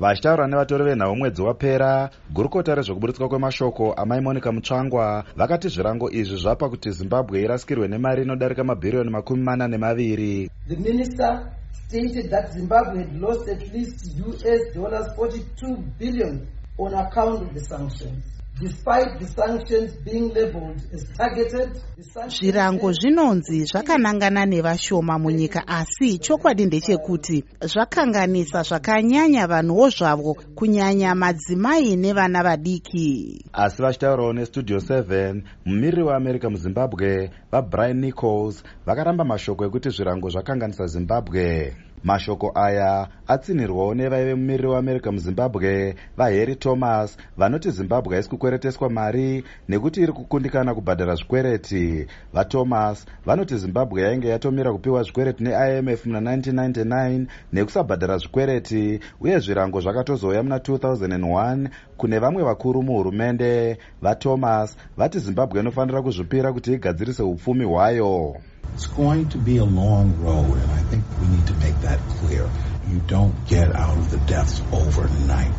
vachitaura nevatori venhau mwedzi wapera gurukota rezvekuburitswa kwemashoko amai monica mutsvangwa vakati zvirango izvi zvapa kuti zimbabwe irasikirwe nemari inodarika mabhiriyoni makumi mana nemaviri stated that Zimbabwe had lost at least US dollars 42 billion on account of the sanctions. Zvirango zvinonzi zvakanangana nevashoma munyika asi chokwadi ndechekuti zvakanganisa zvakanyanya vanhuwo zvavo kunyanya madzimai nevana vadiki. Asi vachitaurawo nestudio 7 mumiriri weamerica muzimbabwe vabrian nichols vakaramba mashoko ekuti zvirango zvakanganisa zimbabwe mashoko aya atsinhirwawo nevaive mumiriri weamerica muzimbabwe vaharry thomas vanoti zimbabwe haisi kukwereteswa mari nekuti iri kukundikana kubhadhara zvikwereti vathomas vanoti zimbabwe yainge yatomira kupiwa zvikwereti neimf muna 1999 nekusabhadhara zvikwereti uye zvirango zvakatozouya muna 2001 kune vamwe vakuru muhurumende. Vathomas vati zimbabwe inofanira kuzvipira kuti igadzirise upfumi hwayo It's going to be a long road, and I think we need to make that clear. You don't get out of the depths overnight,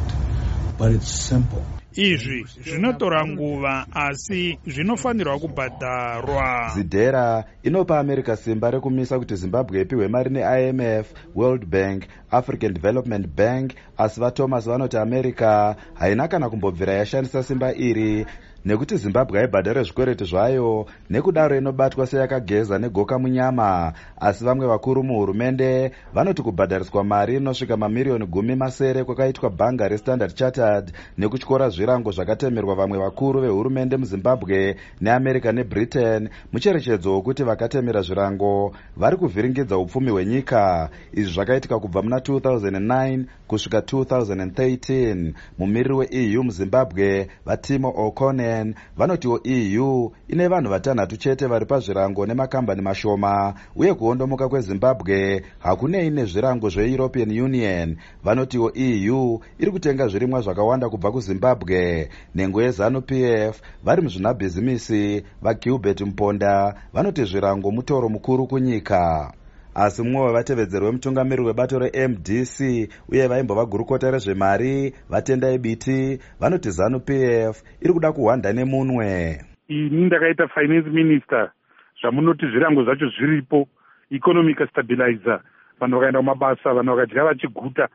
but it's simple. izvi zvinotora nguva asi zvinofanirwa kubhadharwa zidhera inopa america simba rekumisa kuti zimbabwe ipiwe mari neimf world bank african development bank asi vathomas vanoti america haina kana kumbobvira yashandisa simba iri nekuti zimbabwe aibhadhare zvikwereti zvayo. Nekudaro inobatwa seyakageza negoka munyama. Asi vamwe vakuru muhurumende vanoti kubhadhariswa mari inosvika mamiriyoni gumi masere kwakaitwa bhanga restandard chartered nekutyora zvirango zvakatemerwa vamwe vakuru vehurumende muzimbabwe neamerica nebritain mucherechedzo wekuti vakatemera zvirango vari kuvhiringidza upfumi hwenyika. Izvi zvakaitika kubva muna 2009 kusvika 2013 mumiriri weeu muzimbabwe vatimo o'connell union vanotiwo eu ine vanhu vatanhatu chete vari pazvirango nemakambani mashoma. Uye kuondomoka kwezimbabwe hakunei nezvirango zveeuropean union. Vanotiwo eu iri kutenga zvirimwa zvakawanda kubva kuzimbabwe. Nhengo yezanup f vari muzvinabhizimisi vagilbert muponda vanoti zvirango mutoro mukuru kunyika asi mumwe wevatevedzeri wemutungamiriri webato remdc uye vaimbova gurukota rezvemari vatendai biti vanoti zanup f iri kuda kuhwanda nemunwe. Ini ndakaita finance minister zvamunoti zvirango zvacho zviripo economic stabilizer. Vanhu vakaenda kumabasa vanhu vakadya vachiguta.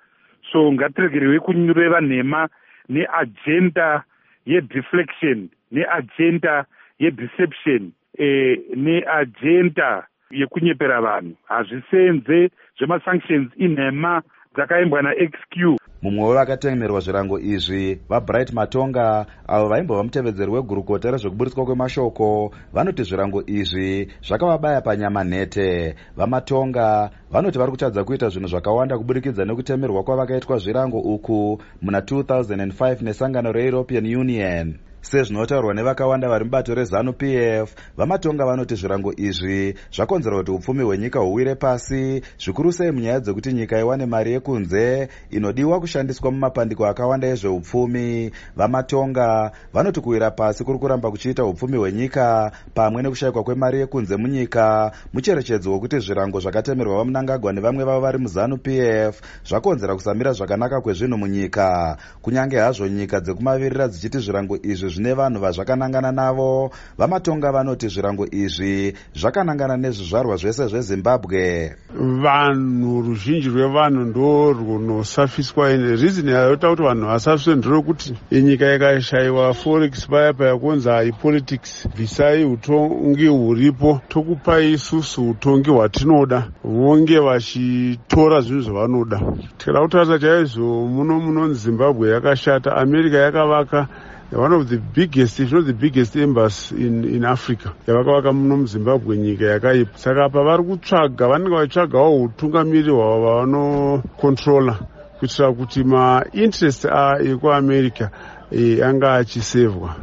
So ngatiregerei kureva nhema neagenda yedeflection neagenda yedeception e, neagenda yekunyepera vanhu. Hazvisenze zvemasanctions inhema dzakaimbwa naxq mumwe wevakatemerwa zvirango izvi vabright matonga avo vaimbova mutevedzeri wegurukota rezvekuburitswa kwemashoko vanoti zvirango izvi zvakavabaya panyama nhete. Vamatonga vanoti vari kutadza kuita zvinhu zvakawanda kuburikidza nekutemerwa kwavakaitwa zvirango uku muna 2005 nesangano reeuropean union sezvinotaurwa nevakawanda vari mubato rezanup f. Vamatonga vanoti zvirango izvi zvakonzera kuti upfumi hwenyika huwire pasi. Zvikuru sei munyaya dzekuti nyika iwane mari yekunze inodiwa kushandiswa mumapandiko akawanda ezveupfumi. Vamatonga vanoti kuwira pasi kuri kuramba kuchiita upfumi hwenyika pamwe nekushayikwa kwemari yekunze munyika. Mucherechedzo wekuti zvirango zvakatemerwa vamunangagwa nevamwe vavo vari muzanup f. Zvakonzera kusamira zvakanaka kwezvinhu munyika. Kunyange hazvo nyika dzekumavirira dzichiti zvirango izvi zvine vanhu vazvakanangana navo. Vamatonga vanoti zvirango izvi zvakanangana nezvizvarwa zvese zvezimbabwe. Vanhu ruzhinji rwevanhu ndo runosafiswa ine rizini yayota kuti vanhu vasafiswe nderekuti nyika ikashayiwa forex paya paya kunzi haipolitics bvisai utongi huripo tokupai isusu utongi hwatinoda vonge vachitora zvinhu zvavanoda. Tikada kutarisa chaizvo muno munonzi zimbabwe yakashata america yakavaka one of the biggest if not the biggest embassy in, in africa. Yavakavaka muno muzimbabwe nyika yakaipa. Saka apa vari kutsvaga vanenge vachitsvagawo utungamiri hwavo vanokontrola kuitira kuti mainterest ekuamerica e, anga achisevhwa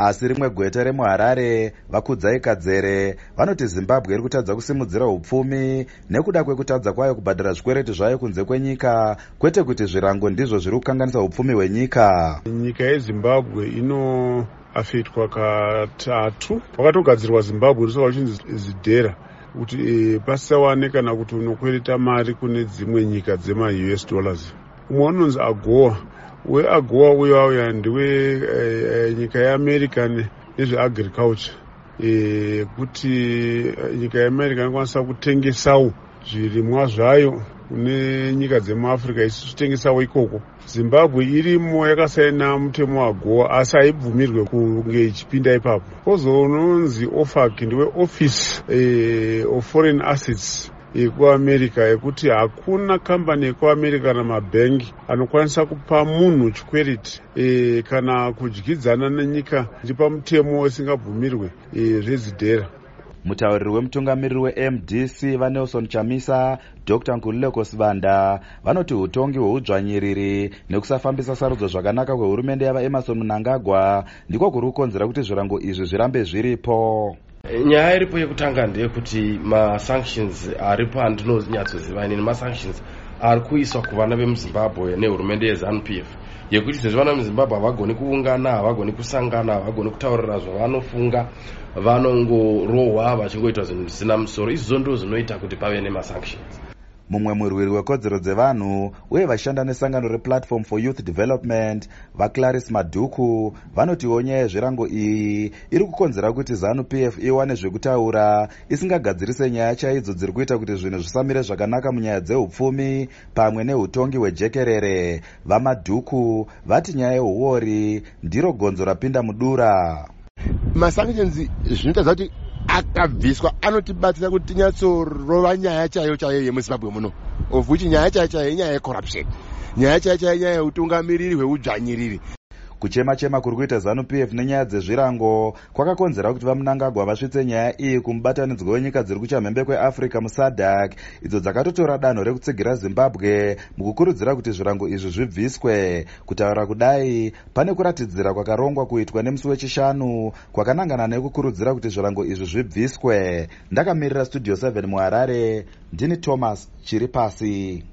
asi rimwe gweta remuharare vakudzai kadzere vanoti zimbabwe iri kutadza kusimudzira upfumi nekuda kwekutadza kwayo kubhadhara zvikwereti zvayo kunze kwenyika kwete kuti zvirango ndizvo zviri kukanganisa upfumi hwenyika. Nyika yezimbabwe inoafetwa katatu kwakatogadzirwa zimbabwe risova uchinzi zidhera kuti e, pasisawane kana kuti unokwereta mari kune dzimwe nyika dzemaus dollars. Umwe unonzi agoa weagoa uyo auya ndiwe e, e, nyika yeamerica nezveagriculture. E, kuti nyika yeamerica inokwanisa kutengesawo zvirimwa zvayo kune nyika dzemuafrica isusu tengesawo ikoko. Zimbabwe irimo yakasaina mutemo wagoa asi haibvumirwe kunge ichipinda ipapo. Kozononzi ofac ndiwe office e, of foreign assets yekuamerica yekuti hakuna kambani yekuamerica kana mabhengi anokwanisa kupa munhu chikweriti e, kana kudyidzana nenyika iri pamutemo isingabvumirwe e, zvezidhera mutauriri wemutungamiriri wemdc vanelson chamisa dr. Nkululeko sivanda vanoti utongi hweudzvanyiriri nekusafambisa sarudzo zvakanaka kwehurumende yavaemarson munangagwa ndiko kuri kukonzera kuti zvirango izvi zvirambe zviripo nyaya iripo yekutanga ndeyekuti masanctions aripo andinonyatsoziva inini masanctions ari kuiswa kuvana vemuzimbabwe nehurumende yezanup f. Yekuti sezvo vana vemuzimbabwe havagoni kuungana havagoni kusangana havagoni kutaurira zvavanofunga vanongorohwa vachingoita zvinhu zvisina musoro. Izvozvo ndo zvinoita kuti pave nemasanctions mumwe murwiri wekodzero dzevanhu uye vashanda nesangano replatform for youth development vaclaris madhuku vanotiwo nyaya yezvirango iyi iri kukonzera kuti zanup f iwane zvekutaura isingagadzirise nyaya chaidzo dziri kuita kuti zvinhu zvisamire zvakanaka munyaya dzeupfumi pamwe neutongi hwejekerere. Vamadhuku vati nyaya yeuori ndiro gonzo rapinda mudura. Masanctions zvinotadza kuti akabviswa anotibatsira kuti tinyatsorova nyaya chaiyo chaiyo yemuzimbabwe muno. Of which nyaya chaiyo chaiyo inyaya yecorruption. Nyaya chaiyo chaiyo nyaya yeutungamiriri hweudzvanyiriri kuchema chema kuri kuita zanup f nenyaya dzezvirango kwakakonzera kuti vamunangagwa vasvitse nyaya iyi kumubatanidzwa wenyika dziri kuchamhembe kweafrica musadc. Idzo dzakatotora danho rekutsigira zimbabwe mukukurudzira kuti zvirango izvi zvibviswe. Kutaura kudai pane kuratidzira kwakarongwa kuitwa nemusi wechishanu kwakanangana nekukurudzira kuti zvirango izvi zvibviswe. Ndakamirira studio 7 muharare ndini thomas chiri pasi